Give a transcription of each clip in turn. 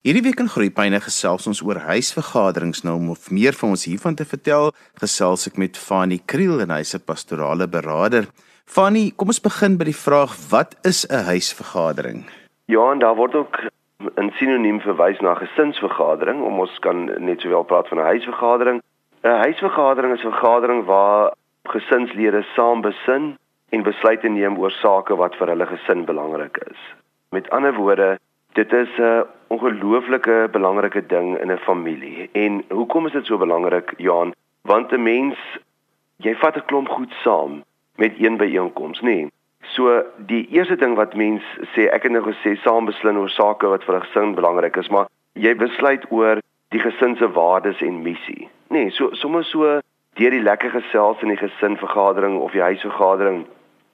Hierdie week in Groepyne gesels ons oor huisvergaderings nou om meer van ons hiervan te vertel. Gesels ek met Fanie Kriel en hy's 'n pastorale beraader. Fanie, kom ons begin by die vraag wat is 'n huisvergadering? Ja, en daar word ook 'n sinoniem verwys na gesinsvergadering om ons kan net sowel praat van 'n huisvergadering. 'n Huisvergadering is 'n vergadering waar gesinslede saam besin en besluite neem oor sake wat vir hulle gesin belangrik is. Met ander woorde, dit is 'n ongelooflike belangrike ding in 'n familie. En hoekom is dit so belangrik, Johan? Want 'n mens jy vat 'n klomp goed saam met een byeenkoms, nê? Nee. So die eerste ding wat mens sê, ek het nou gesê saam beslin oor sake wat vir 'n gesin belangrik is, maar jy besluit oor die gesin se waardes en missie. Nê, nee, so sommer so deur die lekker gesels in die gesinvergadering of die huisvergadering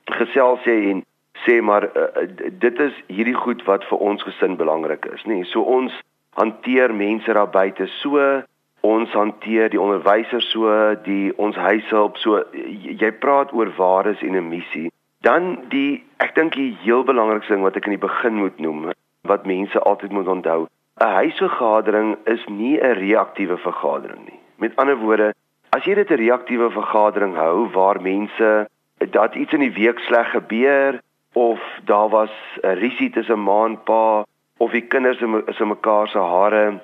gesels jy en sê maar uh, dit is hierdie goed wat vir ons gesin belangrik is, nê. So ons hanteer mense daar buite so ons hanteer die onderwysers so, die ons huishulp so jy praat oor waardes en 'n missie. Dan die ek dink die heel belangrikste ding wat ek in die begin moet noem wat mense altyd moet onthou, 'n huisvergadering is nie 'n reaktiewe vergadering nie. Met ander woorde, as jy dit 'n reaktiewe vergadering hou waar mense dat iets in die week sleg gebeur, of daar was 'n risie tussen ma en pa of die kinders is in mekaar se hare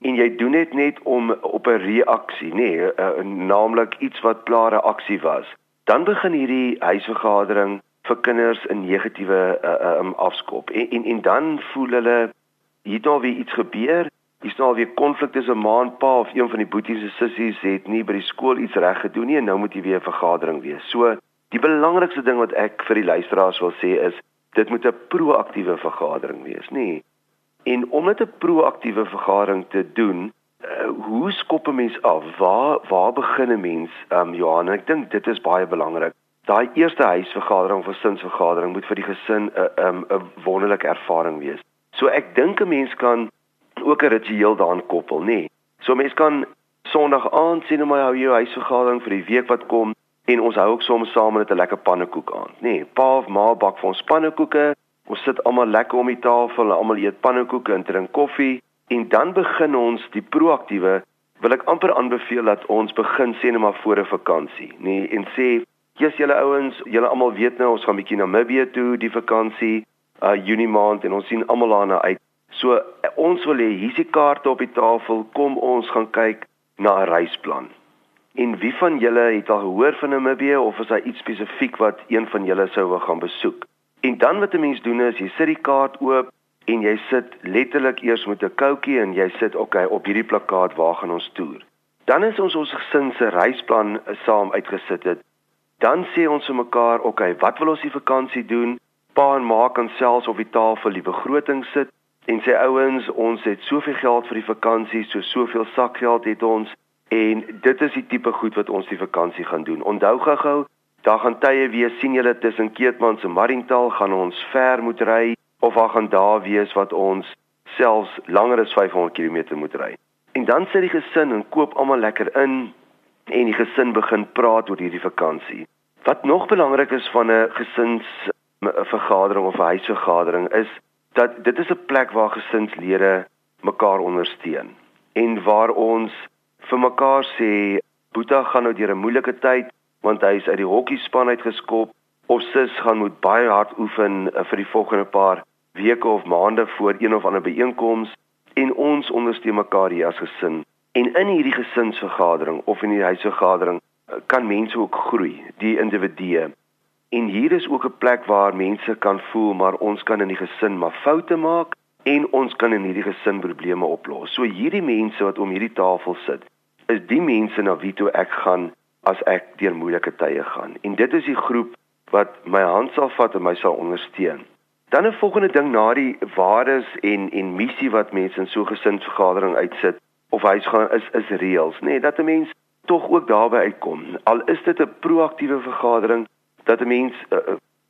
en jy doen dit net om op 'n reaksie nê nee, uh, naamlik iets wat klare aksie was dan begin hierdie huisvergadering vir kinders 'n negatiewe uh, um, afskop en, en en dan voel hulle hier daar weer iets gebeur Dis nou weer konflik tussen ma en pa of een van die boeties se sissies het nie by die skool iets reg gedoen nie en nou moet jy weer 'n vergadering wees. So Die belangrikste ding wat ek vir die luisteraars wil sê is dit moet 'n proaktiewe vergadering wees, nê? En om dit 'n proaktiewe vergadering te doen, uh, hoe skop 'n mens af? Waar waar begin 'n mens? Ehm um, Johan, ek dink dit is baie belangrik. Daai eerste huisvergadering of gesinsvergadering moet vir die gesin 'n uh, 'n um, wonderlike ervaring wees. So ek dink 'n mens kan ook 'n ritueel daaraan koppel, nê? So mens kan Sondag aand sien hoe my hou jou huisvergadering vir die week wat kom en ons hou ook soms saam met 'n lekker pannekoek aan. Nee, pa of ma bak vir ons pannekoeke. Ons sit almal lekker om die tafel en almal eet pannekoeke en drink koffie en dan begin ons die proaktiewe wil ek amper aanbeveel dat ons begin sê net maar voor 'n vakansie, nee, en sê jy's julle ouens, julle almal weet nou ons gaan bietjie Namibië toe die vakansie, uh Junie maand en ons sien almal daarna uit. So ons wil hê hier's die kaarte op die tafel, kom ons gaan kyk na 'n reisplan. En wie van julle het al gehoor van Namibië of is daar iets spesifiek wat een van julle sou wil gaan besoek? En dan wat 'n mens doen is jy sit die kaart oop en jy sit letterlik eers met 'n koutjie en jy sit okay op hierdie plakkaat waar gaan ons toer. Dan is ons ons gesin se reisplan saam uitgesit het. Dan sê ons vir mekaar, okay, wat wil ons die vakansie doen? Pa en ma kan selfs op die tafel die begroting sit en sê ouens, ons het soveel geld vir die vakansie, so soveel sakgeld het ons En dit is die tipe goed wat ons die vakansie gaan doen. Onthou gou-gou, daar gaan tye wees sien julle tussen Keetmans en Mariental gaan ons ver moet ry of waar gaan daar wees wat ons selfs langer as 500 km moet ry. En dan sit die gesin en koop almal lekker in en die gesin begin praat oor hierdie vakansie. Wat nog belangrik is van 'n gesins vergadering of 'n huisvergadering is dat dit is 'n plek waar gesinslede mekaar ondersteun en waar ons vir mekaar sê Boeta gaan nou deur 'n moeilike tyd want hy is uit die hokkiespan uitgeskop. Of sis gaan moet baie hard oefen uh, vir die volgende paar weke of maande voor een of ander byeenkoms en ons ondersteun mekaar hier as gesin. En in hierdie gesinsvergadering of in die huisvergadering uh, kan mense ook groei die individue. En hier is ook 'n plek waar mense kan voel maar ons kan in die gesin maar foute maak en ons kan in hierdie gesin probleme oplos. So hierdie mense wat om hierdie tafel sit is die mense na wie toe ek gaan as ek deur moeilike tye gaan. En dit is die groep wat my hand sal vat en my sal ondersteun. Dan 'n volgende ding na die waardes en en missie wat mense in so 'n gesinsvergadering uitsit of hy gaan is is reëls, nê, nee, dat 'n mens tog ook daarby uitkom. Al is dit 'n proaktiewe vergadering dat 'n mens uh,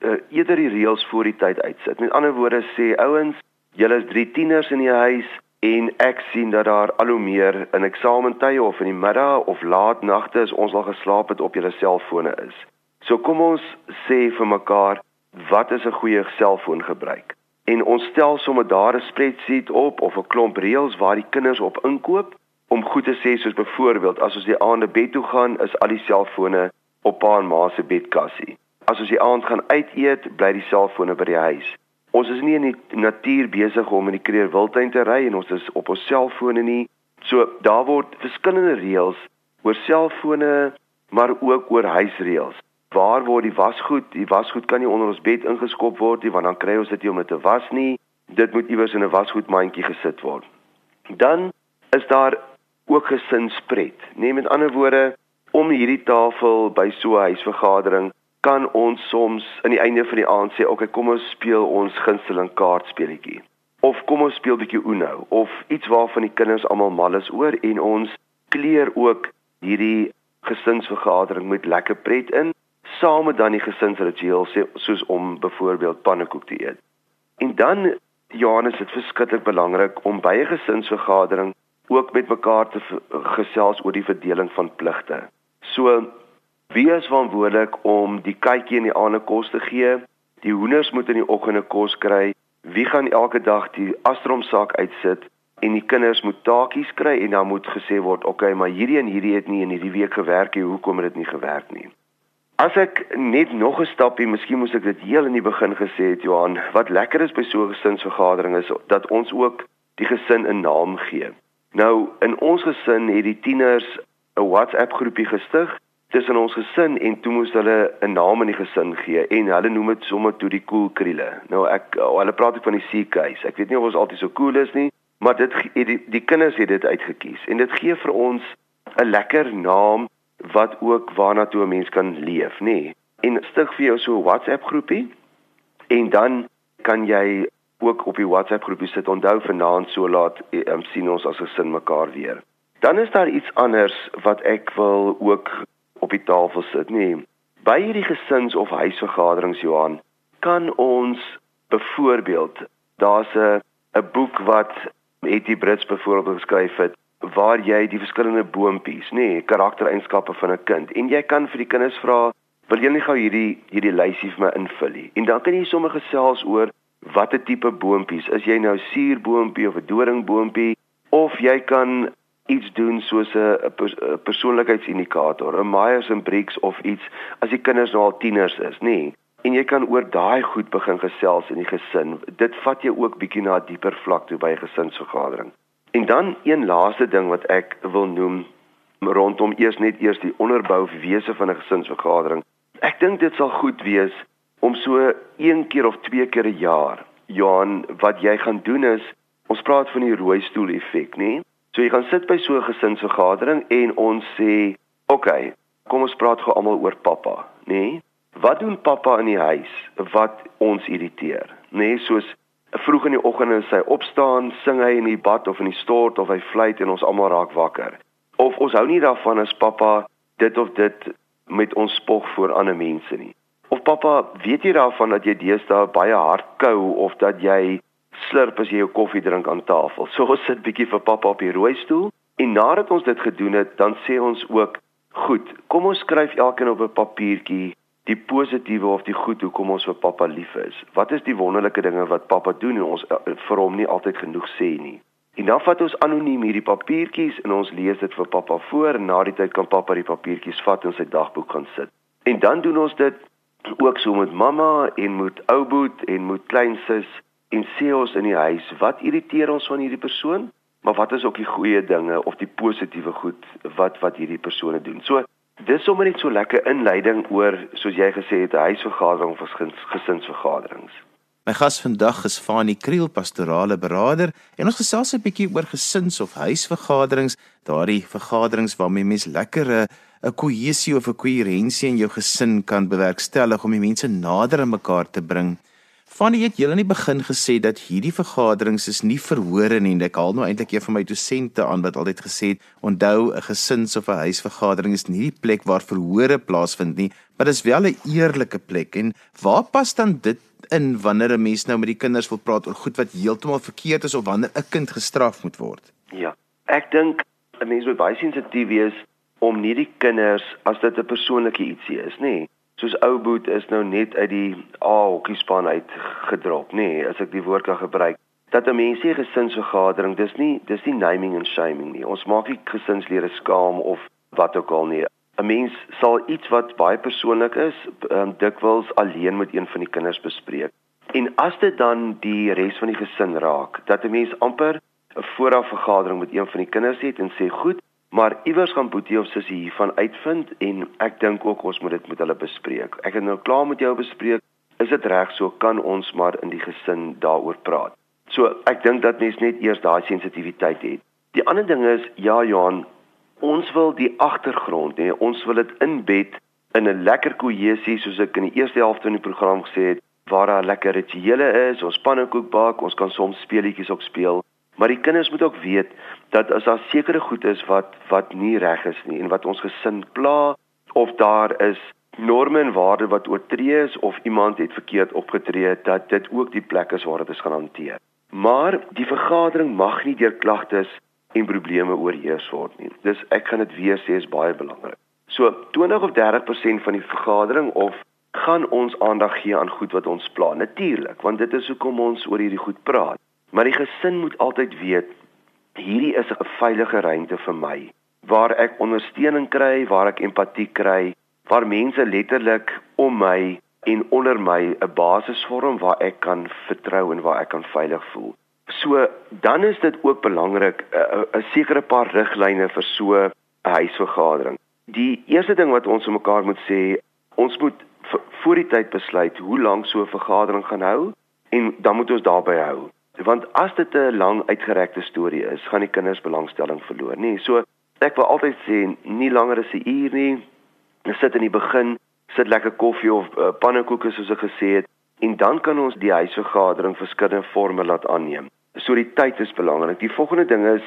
uh, eerder die reëls voor die tyd uitsit. Met ander woorde sê ouens, julle is drie tieners in die huis, en ek sien dat daar al hoe meer in eksamentye of in die middag of laat nagte is ons al geslaap het op julle selfone is. So kom ons sê vir mekaar wat is 'n goeie selfoon gebruik? en ons stel sommer daar 'n spreadsheet op of 'n klomp reëls waar die kinders op inkoop om goed te sê soos byvoorbeeld as ons die aande bed toe gaan is al die selfone op pa en ma se bedkassie. As ons die aand gaan uit eet, bly die selfone by die huis. Ons is nie in die natuur besig om in die kreer wildtuin te ry en ons is op ons selfone nie. So daar word verskillende reëls oor selfone, maar ook oor huisreëls waar word die wasgoed? Die wasgoed kan nie onder ons bed ingeskop word nie want dan kry ons dit nie om dit te was nie. Dit moet iewers in 'n wasgoedmandjie gesit word. Dan is daar ook gesinspret. Neem met ander woorde om hierdie tafel by so 'n huisvergadering kan ons soms aan die einde van die aand sê, "Oké, okay, kom ons speel ons gunsteling kaartspeletjie." Of kom ons speel bietjie Uno of iets waarvan die kinders almal mal is oor en ons kleer ook hierdie gesinsvergadering met lekker pret in saam met dan die gesinsritueel soos om byvoorbeeld pannekoek te eet. En dan Johannes dit verskriklik belangrik om by 'n gesinsvergadering ook met mekaar te gesels oor die verdeling van pligte. So wie is verantwoordelik om die kykie in die aande kos te gee? Die hoenders moet in die oggende kos kry. Wie gaan elke dag die astromsak uitsit? En die kinders moet taakies kry en dan moet gesê word, "Oké, okay, maar hierdie en hierdie het nie in hierdie week gewerk nie. Hoekom het dit nie gewerk nie?" As ek net nog 'n stapie, miskien moes ek dit heel in die begin gesê het Johan, wat lekker is by so 'n gesinsvergadering is dat ons ook die gesin 'n naam gee. Nou in ons gesin het die tieners 'n WhatsApp groepie gestig tussen ons gesin en toe moes hulle 'n naam aan die gesin gee en hulle noem dit sommer toe die cool kriele. Nou ek oh, hulle praat ek van die CK's. Ek weet nie of ons altyd so cool is nie, maar dit die, die kinders het dit uitget kies en dit gee vir ons 'n lekker naam wat ook waarna toe 'n mens kan leef, nê. En stig vir jou so 'n WhatsApp groepie en dan kan jy ook op die WhatsApp groepie sit. Onthou vanaand so laat um, sien ons as gesin mekaar weer. Dan is daar iets anders wat ek wil ook op die tafel sit. Nee. By hierdie gesins of huisvergaderings Johan, kan ons byvoorbeeld daar's 'n 'n boek wat Etty Brits byvoorbeeld geskryf het waar jy die verskillende boontjies, nê, nee, karaktereienskappe van 'n kind en jy kan vir die kinders vra, wil jy nie gou hierdie hierdie lysie vir my invul nie. En dan kan jy sommer gesels oor watter tipe boontjies, is jy nou suurboontjie of 'n doringboontjie of jy kan iets doen soos 'n persoonlikheidsindikator, 'n Myers-Briggs of iets as die kinders nou al tieners is, nê. Nee. En jy kan oor daai goed begin gesels in die gesin. Dit vat jou ook bietjie na 'n dieper vlak toe by 'n gesinsvergadering. En dan een laaste ding wat ek wil noem rondom eers net eers die onderbou wese van 'n gesinsvergadering. Ek dink dit sal goed wees om so een keer of twee keer 'n jaar, Johan, wat jy gaan doen is ons praat van die rooi stoel effek, nê? So jy gaan sit by so 'n gesinsvergadering en ons sê, "Oké, okay, kom ons praat gou almal oor pappa, nê? Wat doen pappa in die huis wat ons irriteer?" Nê, soos vroeg in die oggend en sy opstaan, sing hy in die bad of in die stort of hy fluit en ons almal raak wakker. Of ons hou nie daarvan as pappa dit of dit met ons spog voor ander mense nie. Of pappa, weet jy daarvan dat jy deesdae baie hard kou of dat jy slurp as jy jou koffie drink aan tafel. So ons sit bietjie vir pappa op die rooi stoel en nadat ons dit gedoen het, dan sê ons ook, "Goed, kom ons skryf elkeen op 'n papiertjie die positiewe of die goed hoekom ons vir pappa lief is. Wat is die wonderlike dinge wat pappa doen en ons uh, vir hom nie altyd genoeg sê nie. En dan vat ons anoniem hierdie papiertjies en ons lees dit vir pappa voor en na die tyd kan pappa die papiertjies vat en sy dagboek gaan sit. En dan doen ons dit ook so met mamma en met ouboet en met kleinsus en sê ons in die huis wat irriteer ons van hierdie persoon? Maar wat is ook die goeie dinge of die positiewe goed wat wat hierdie persone doen? So Dis sommer net so lekker inleiding oor soos jy gesê het 'n huisvergadering of gesinsvergaderings. My gas vandag is Fanie Kriel, pastorale beraader, en ons gesels 'n bietjie oor gesins of huisvergaderings, daardie vergaderings waarmee mens lekker 'n kohesie of 'n koherensie in jou gesin kan bewerkstellig om die mense nader aan mekaar te bring. Fanny het julle in die begin gesê dat hierdie vergaderings is nie verhore nie en ek haal nou eintlik een van my dosente aan wat altyd gesê het onthou 'n gesins of 'n huisvergadering is nie die plek waar verhore plaasvind nie maar dis wel 'n eerlike plek. En waar pas dan dit in wanneer 'n mens nou met die kinders wil praat oor goed wat heeltemal verkeerd is of wanneer 'n kind gestraf moet word? Ja ek dink 'n mens moet baie sensitief wees om nie die kinders as dit 'n persoonlike ietsie is nê soos ou boet is nou net uit die A-hokkiespan uit gedrop, nê, nee, as ek die woord kan gebruik. Dat 'n mens sê gesinsvergadering, dis nie dis nie naming and shaming nie. Ons maak nie gesinslede skaam of wat ook al nie. 'n Mens sal iets wat baie persoonlik is, um, dikwels alleen met een van die kinders bespreek. En as dit dan die res van die gesin raak, dat 'n mens amper 'n vooraf vergadering met een van die kinders het en sê, "Goed, maar iewers gaan Boetie of Sussie hiervan uitvind en ek dink ook ons moet dit met hulle bespreek. Ek het nou klaar met jou bespreek. Is dit reg so kan ons maar in die gesin daaroor praat." So, ek dink dat mens net eers daai sensitiwiteit het. Die ander ding is, ja Johan, ons wil die agtergrond, nee, ons wil dit inbed in 'n lekker kohesie soos ek in die eerste helfte van die program gesê het, waar daar lekker rituele is, ons pannekoek bak, ons kan soms speletjies ook speel, maar die kinders moet ook weet dat as daar sekere goed is wat wat nie reg is nie en wat ons gesin pla of daar is norme en waardes wat oortree is of iemand het verkeerd opgetree dat dit ook die plek is waar dit is gaan hanteer. Maar die vergadering mag nie deur klagtes en probleme oorheers word nie. Dis ek gaan dit weer sê is baie belangrik. So 20 of 30% van die vergadering of gaan ons aandag gee aan goed wat ons pla. Natuurlik, want dit is hoekom ons oor hierdie goed praat. Maar die gesin moet altyd weet hierdie is 'n veilige ruimte vir my waar ek ondersteuning kry, waar ek empatie kry, waar mense letterlik om my en onder my 'n basis vorm waar ek kan vertrou en waar ek kan veilig voel. So dan is dit ook belangrik 'n sekere paar riglyne vir so 'n huisvergadering. Die eerste ding wat ons mekaar moet sê, ons moet voor die tyd besluit hoe lank so 'n vergadering gaan hou en dan moet ons daarby hou. Want as dit 'n lang uitgerekte storie is, gaan die kinders belangstelling verloor, nê? So ek wil altyd sê nie langer as 'n uur nie. Ons sit in die begin, sit lekker koffie of uh, pannekoeke soos ek gesê het en dan kan ons die huisvergadering verskillende forme laat aanneem. So die tyd is belangrik. Die volgende ding is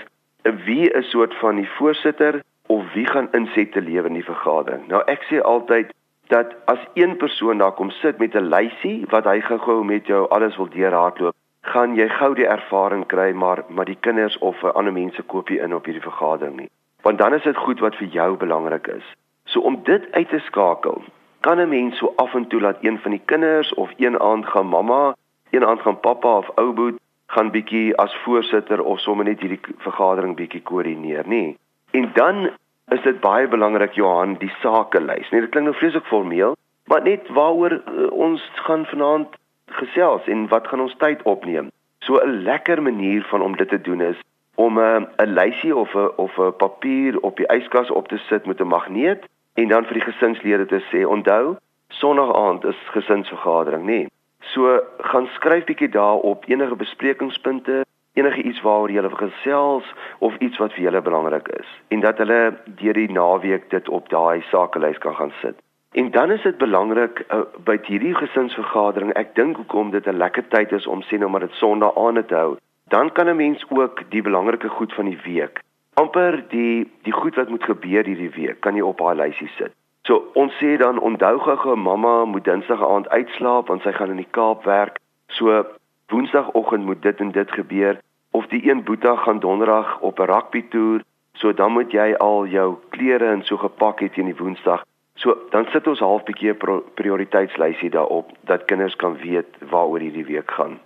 wie is soort van die voorsitter of wie gaan insette lewer in die vergadering. Nou ek sê altyd dat as een persoon daar kom sit met 'n lysie wat hy gou-gou met jou alles wil deurhardloop, gaan jy gou die ervaring kry maar maar die kinders of ander mense koop nie in op hierdie vergadering nie. Want dan is dit goed wat vir jou belangrik is. So om dit uit te skakel, kan 'n mens so af en toe laat een van die kinders of een aand gaan mamma, een aand gaan pappa of ouboet gaan bietjie as voorsitter of sommer net hierdie vergadering bietjie koördineer, nê. En dan is dit baie belangrik Johan die sakelys. Nee, dit klink nou vreeslik formeel, maar net waaroor uh, ons gaan vanaand gesels en wat gaan ons tyd opneem. So 'n lekker manier van om dit te doen is om 'n uh, 'n lysie of 'n of 'n papier op die yskas op te sit met 'n magneet en dan vir die gesinslede te sê onthou Sondag aand is gesinsvergadering, nê. So gaan skryf bietjie daarop enige besprekingspunte, enige iets waaroor jy wil gesels of iets wat vir julle belangrik is en dat hulle deur die naweek dit op daai sakelys kan gaan sit. En dan is dit belangrik uh, by hierdie gesinsvergadering, ek dink hoekom dit 'n lekker tyd is om sê nou maar dit Sondag aan te hou. Dan kan 'n mens ook die belangrike goed van die week, amper die die goed wat moet gebeur hierdie week, kan jy op haar lysie sit. So ons sê dan onthou gou mamma moet Dinsdag aand uitslaap want sy gaan in die Kaap werk. So Woensdagoggend moet dit en dit gebeur of die een boetie gaan Donderdag op 'n rugby toer. So dan moet jy al jou klere en so gepak het teen die Woensdag. So dan sit ons half bietjie 'n prioriteitslysie daarop dat kinders kan weet waaroor hierdie week gaan.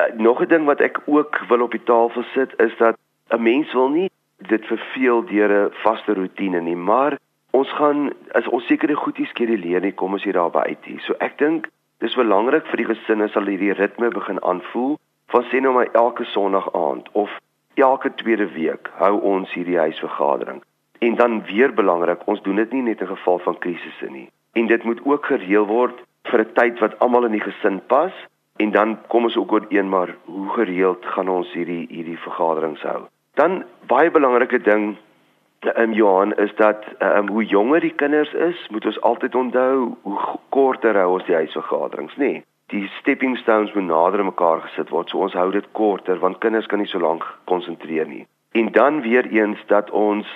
Uh, nog 'n ding wat ek ook wil op die tafel sit is dat 'n mens wil nie dit verveel deur 'n vaste roetine nie, maar ons gaan as ons sekere goedjies skeduleer nie, kom ons hier daarby uit hier. So ek dink dis belangrik vir die gesinne sal hierdie ritme begin aanvoel van sê nou maar elke Sondag aand of elke tweede week hou ons hierdie huisvergadering. En dan weer belangrik, ons doen dit nie net in geval van krisisse nie. En dit moet ook gereël word vir 'n tyd wat almal in die gesin pas en dan kom ons ook oor een maar hoe gereeld gaan ons hierdie hierdie vergaderings hou. Dan baie belangrike ding um, Johan is dat um, hoe jonger die kinders is, moet ons altyd onthou hoe korter hou ons die huisvergaderings, nê? Die stepping stones moet nader mekaar gesit word. So ons hou dit korter want kinders kan nie so lank konsentreer nie. En dan weer eens dat ons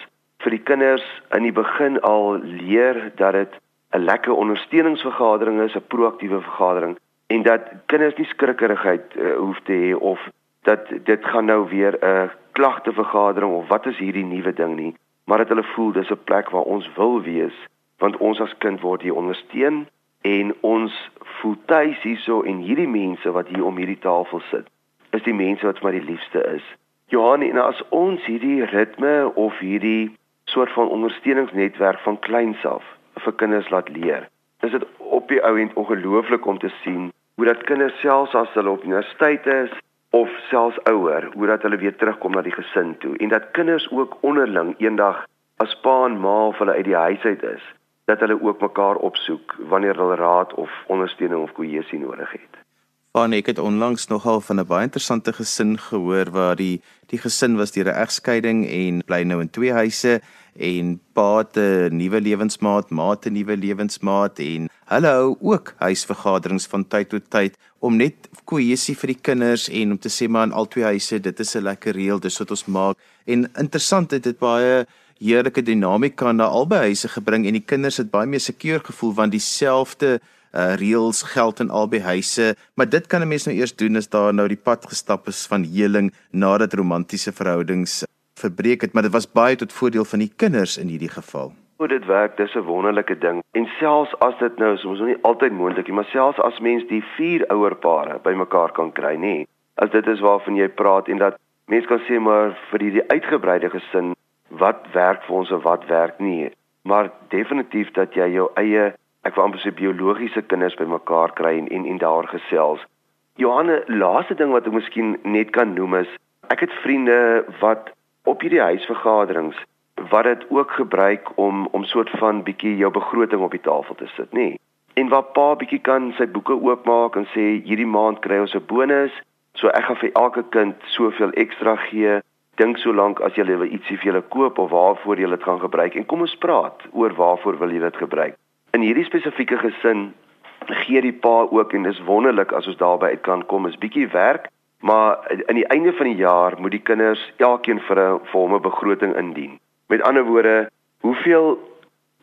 vir die kinders in die begin al leer dat dit 'n lekker ondersteuningsvergadering is, 'n proaktiewe vergadering en dat kinders nie skrikkerigheid uh, hoef te hê of dat dit gaan nou weer 'n klagtevergadering of wat is hierdie nuwe ding nie, maar dat hulle voel dis 'n plek waar ons wil wees want ons as kind word hier ondersteun en ons voel tuis hierso en hierdie mense wat hier om hierdie tafel sit is die mense wat vir my die liefste is. Johan, en as ons hierdie ritme of hierdie soort van ondersteuningsnetwerk van kleins af vir kinders laat leer, is dit op die ou end ongelooflik om te sien hoe dat kinders selfs as hulle op universiteit is of selfs ouer, hoe dat hulle weer terugkom na die gesin toe en dat kinders ook onderling eendag as pa en ma of hulle uit die huis uit is, dat hulle ook mekaar opsoek wanneer hulle raad of ondersteuning of kohesie nodig het. Van ek het onlangs nogal van 'n baie interessante gesin gehoor waar die die gesin was deur 'n egskeiding en bly nou in twee huise en pa het 'n nuwe lewensmaat, ma het 'n nuwe lewensmaat en hulle hou ook huisvergaderings van tyd tot tyd om net kohesie vir die kinders en om te sê maar in al twee huise dit is 'n lekker reël dis wat ons maak. En interessant het dit baie heerlike dinamika na albei huise gebring en die kinders het baie meer seker gevoel want dieselfde uh, reëls geld in albei huise maar dit kan 'n mens nou eers doen as daar nou die pad gestap is van heling nadat romantiese verhoudings verbreek het maar dit was baie tot voordeel van die kinders in hierdie geval hoe dit werk, dis 'n wonderlike ding. En selfs as dit nou soms nie altyd moontlik nie, maar selfs as mens die vier ouerpare bymekaar kan kry, nê. As dit is waarvan jy praat en dat mens kan sê maar vir die, die uitgebreide gesin wat werk vir ons en wat werk nie. Maar definitief dat jy jou eie ek wil amper sê biologiese kinders bymekaar kry en en, en daar gesels. Johanne, laaste ding wat ek miskien net kan noem is ek het vriende wat op hierdie huisvergaderings wat dit ook gebruik om om soort van bietjie jou begroting op die tafel te sit, nê. Nee. En waar pa bietjie kan sy boeke oopmaak en sê hierdie maand kry ons 'n bonus, so ek gaan vir elke kind soveel ekstra gee. Dink so lank as jy wil ietsie vir julle koop of waarvoor jy dit gaan gebruik en kom ons praat oor waarvoor wil jy dit gebruik. In hierdie spesifieke gesin gee die pa ook en dis wonderlik as ons daarby uit kan kom is bietjie werk, maar aan die einde van die jaar moet die kinders elkeen vir 'n vir hom 'n begroting indien. Met ander woorde, hoeveel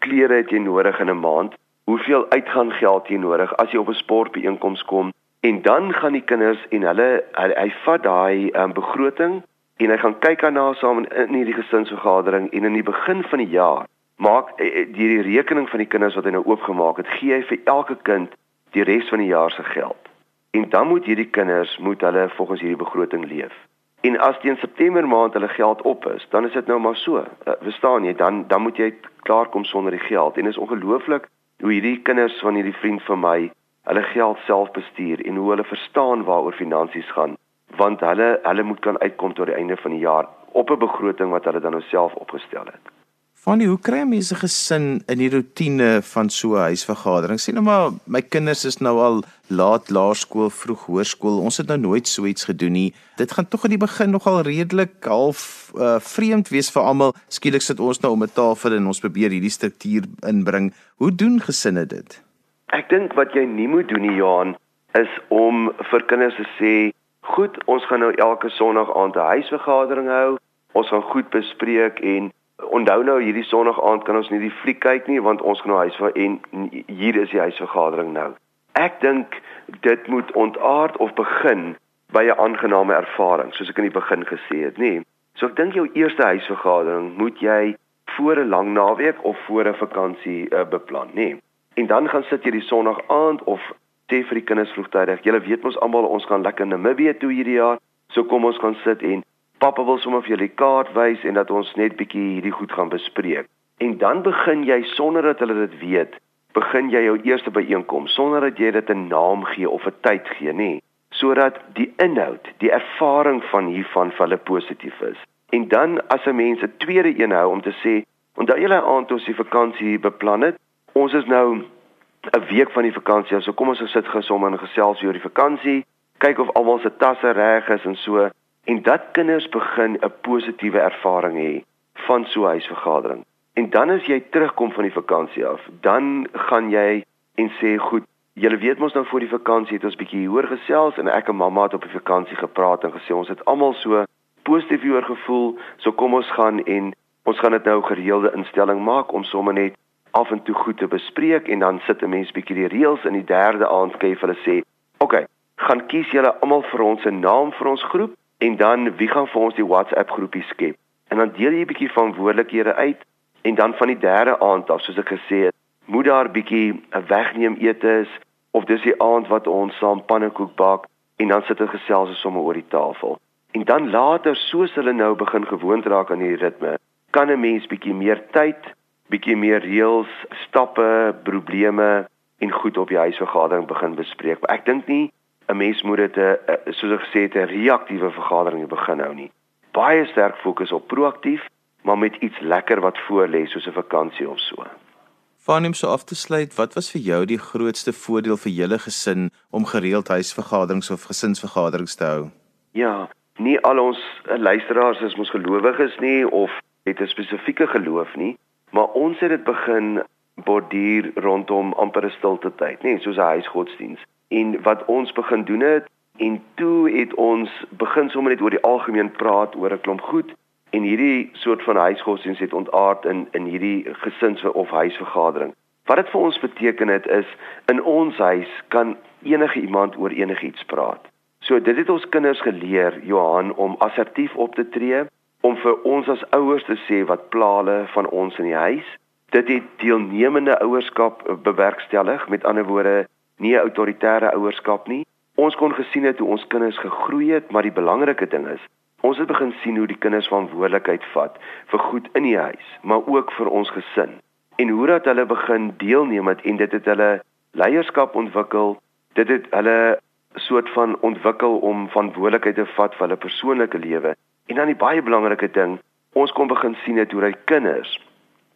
klere het jy nodig in 'n maand? Hoeveel uitgaan geld jy nodig as jy op 'n sportbeeenkoms kom? En dan gaan die kinders en hulle hy, hy vat daai um, begroting en hy gaan kyk daarna saam in, in hierdie gesinsvergadering en in die begin van die jaar maak eh, eh, die rekening van die kinders wat hy nou oopgemaak het, gee hy vir elke kind die res van die jaar se geld. En dan moet hierdie kinders moet hulle volgens hierdie begroting leef. En as teen September maand hulle geld op is, dan is dit nou maar so. Uh, verstaan jy? Dan dan moet jy klaar kom sonder die geld. En is ongelooflik hoe hierdie kinders van hierdie vriend van my hulle geld self bestuur en hoe hulle verstaan waaroor finansies gaan, want hulle hulle moet kan uitkom tot die einde van die jaar op 'n begroting wat hulle dan nou self opgestel het. Fanny, hoe kry mense gesin in die rotine van so 'n huisvergadering? Sien nou maar, my kinders is nou al laat laerskool, vroeg hoërskool. Ons het nou nooit so iets gedoen nie. Dit gaan tog aan die begin nogal redelik half uh, vreemd wees vir almal. Skielik sit ons nou om 'n tafel en ons probeer hierdie struktuur inbring. Hoe doen gesinne dit? Ek dink wat jy nie moet doen nie, Johan, is om vir kinders te sê, "Goed, ons gaan nou elke Sondag aand 'n huisvergadering hou. Ons gaan goed bespreek en onthou nou hierdie Sondag aand kan ons nie die fliek kyk nie want ons gaan nou huis vir en hier is die huisvergadering nou. Ek dink dit moet ontaard of begin by 'n aangename ervaring soos ek in die begin gesê het, nê. So ek dink jou eerste huisvergadering moet jy voor 'n lang naweek of voor 'n vakansie uh, beplan, nê. En dan gaan sit jy die Sondag aand of sê vir die kinders vroegtydig, julle weet mos almal ons gaan lekker Namibië toe hierdie jaar, so kom ons gaan sit en pappa wil sommer vir julle die kaart wys en dat ons net bietjie hierdie goed gaan bespreek. En dan begin jy sonder dat hulle dit weet, begin jy jou eerste byeenkom sonder dat jy dit 'n naam gee of 'n tyd gee, nê, sodat die inhoud, die ervaring van hiervan vir hulle positief is. En dan as 'n mens 'n tweede een hou om te sê, onthou julle aand ons die vakansie beplan het, ons is nou 'n week van die vakansie, so kom ons sit gesom en gesels oor die vakansie, kyk of almal se tasse reg is en so en dat kinders begin 'n positiewe ervaring hê van so 'n huisvergadering. En dan as jy terugkom van die vakansie af, dan gaan jy en sê goed, julle weet mos nou voor die vakansie het ons bietjie hoor gesels en ek en mamma het op die vakansie gepraat en gesê ons het almal so positief hieroor gevoel, so kom ons gaan en ons gaan dit nou gereelde instelling maak om sommer net af en toe goed te bespreek en dan sit 'n mens bietjie die reëls in die derde aand skryf hulle sê, "Oké, okay, gaan kies julle almal vir ons 'n naam vir ons groep en dan wie gaan vir ons die WhatsApp groepie skep? En dan deel jy 'n bietjie verantwoordelikhede uit en dan van die derde aand af, soos ek gesê het, moet daar bietjie 'n wegneem etes of dis die aand wat ons saam pannekoek bak en dan sit ons gesels sommer oor die tafel. En dan later soos hulle nou begin gewoond raak aan die ritme, kan 'n mens bietjie meer tyd, bietjie meer reëls, stappe, probleme en goed op die huisvergadering begin bespreek. Maar ek dink nie 'n mens moet dit 'n soos ek gesê het 'n reaktiewe vergadering begin hou nie. Baie sterk fokus op proaktief, maar met iets lekker wat voor lê soos 'n vakansie of so. Van hom so af te sluit, wat was vir jou die grootste voordeel vir julle gesin om gereeld huisvergaderings of gesinsvergaderings te hou? Ja, nie al ons eh, luisteraars is mos gelowiges nie of het 'n spesifieke geloof nie, maar ons het dit begin borduur rondom amper 'n stilte tyd, nê, soos 'n huisgodsdiens. En wat ons begin doen het en toe het ons begin sommer net oor die algemeen praat oor 'n klomp goed en hierdie soort van huisgodsdiens het ontaard in in hierdie gesins of huisvergadering. Wat dit vir ons beteken het is in ons huis kan enige iemand oor enigiets praat. So dit het ons kinders geleer Johan om assertief op te tree, om vir ons as ouers te sê wat pla hulle van ons in die huis dit het deelnemende ouerskap bewerkstellig met ander woorde nie 'n autoritaire ouerskap nie. Ons kon gesien het hoe ons kinders gegroei het maar die belangrike ding is ons het begin sien hoe die kinders verantwoordelikheid vat vir goed in die huis maar ook vir ons gesin. En hoe dat hulle begin deelneem het en dit het hulle leierskap ontwikkel dit het hulle soort van ontwikkel om verantwoordelikheid te vat vir hulle persoonlike lewe. En dan die baie belangrike ding ons kon begin sien het hoe dat kinders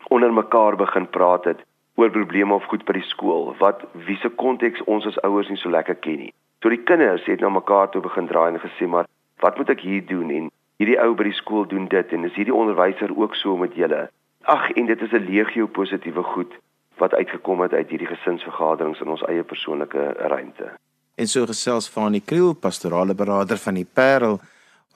onder mekaar begin praat het oor probleme of goed by die skool wat wie se konteks ons as ouers nie so lekker ken nie. So die kinders het na mekaar toe begin draai en gesê maar wat moet ek hier doen en hierdie ou by die skool doen dit en is hierdie onderwyser ook so met julle. Ag en dit is 'n legio positiewe goed wat uitgekom het uit hierdie gesinsvergaderings in ons eie persoonlike ruimte. En so gesels van die Kriel pastorale beraader van die Parel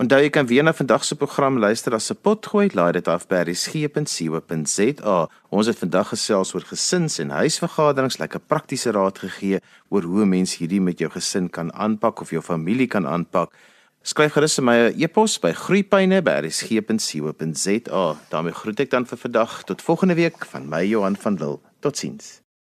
Onthou jy kan weer na vandag se program luister as se pot gooi, laai dit af by resgep.co.za. Ons het vandag gesels oor gesins en huisvergaderings, lekker praktiese raad gegee oor hoe mens hierdie met jou gesin kan aanpak of jou familie kan aanpak. Skryf gerus my e-pos by groeipyne@resgep.co.za. daarmee groet ek dan vir vandag tot volgende week van my Johan van Lille. Totsiens.